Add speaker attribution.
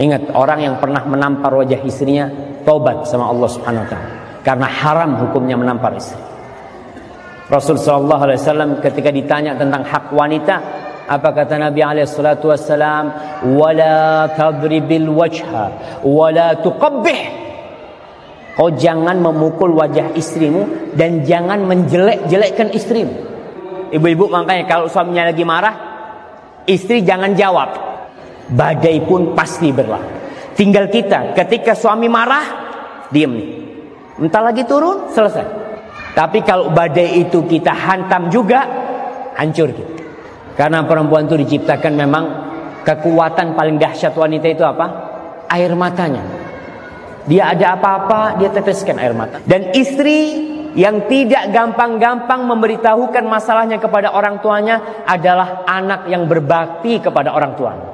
Speaker 1: Ingat orang yang pernah menampar wajah istrinya taubat sama Allah Subhanahu wa taala. Karena haram hukumnya menampar istri. Rasul wasallam ketika ditanya tentang hak wanita, apa kata Nabi alaihi salatu wasallam? Wala tadribil wajha wala tuqabbih. Kau jangan memukul wajah istrimu dan jangan menjelek-jelekkan istrimu. Ibu-ibu makanya kalau suaminya lagi marah, istri jangan jawab. Badai pun pasti berlalu. Tinggal kita ketika suami marah, diam nih. Entah lagi turun, selesai. Tapi kalau badai itu kita hantam juga, hancur kita. Karena perempuan itu diciptakan memang kekuatan paling dahsyat wanita itu apa? Air matanya. Dia ada apa-apa, dia teteskan air mata. Dan istri yang tidak gampang-gampang memberitahukan masalahnya kepada orang tuanya adalah anak yang berbakti kepada orang tuanya.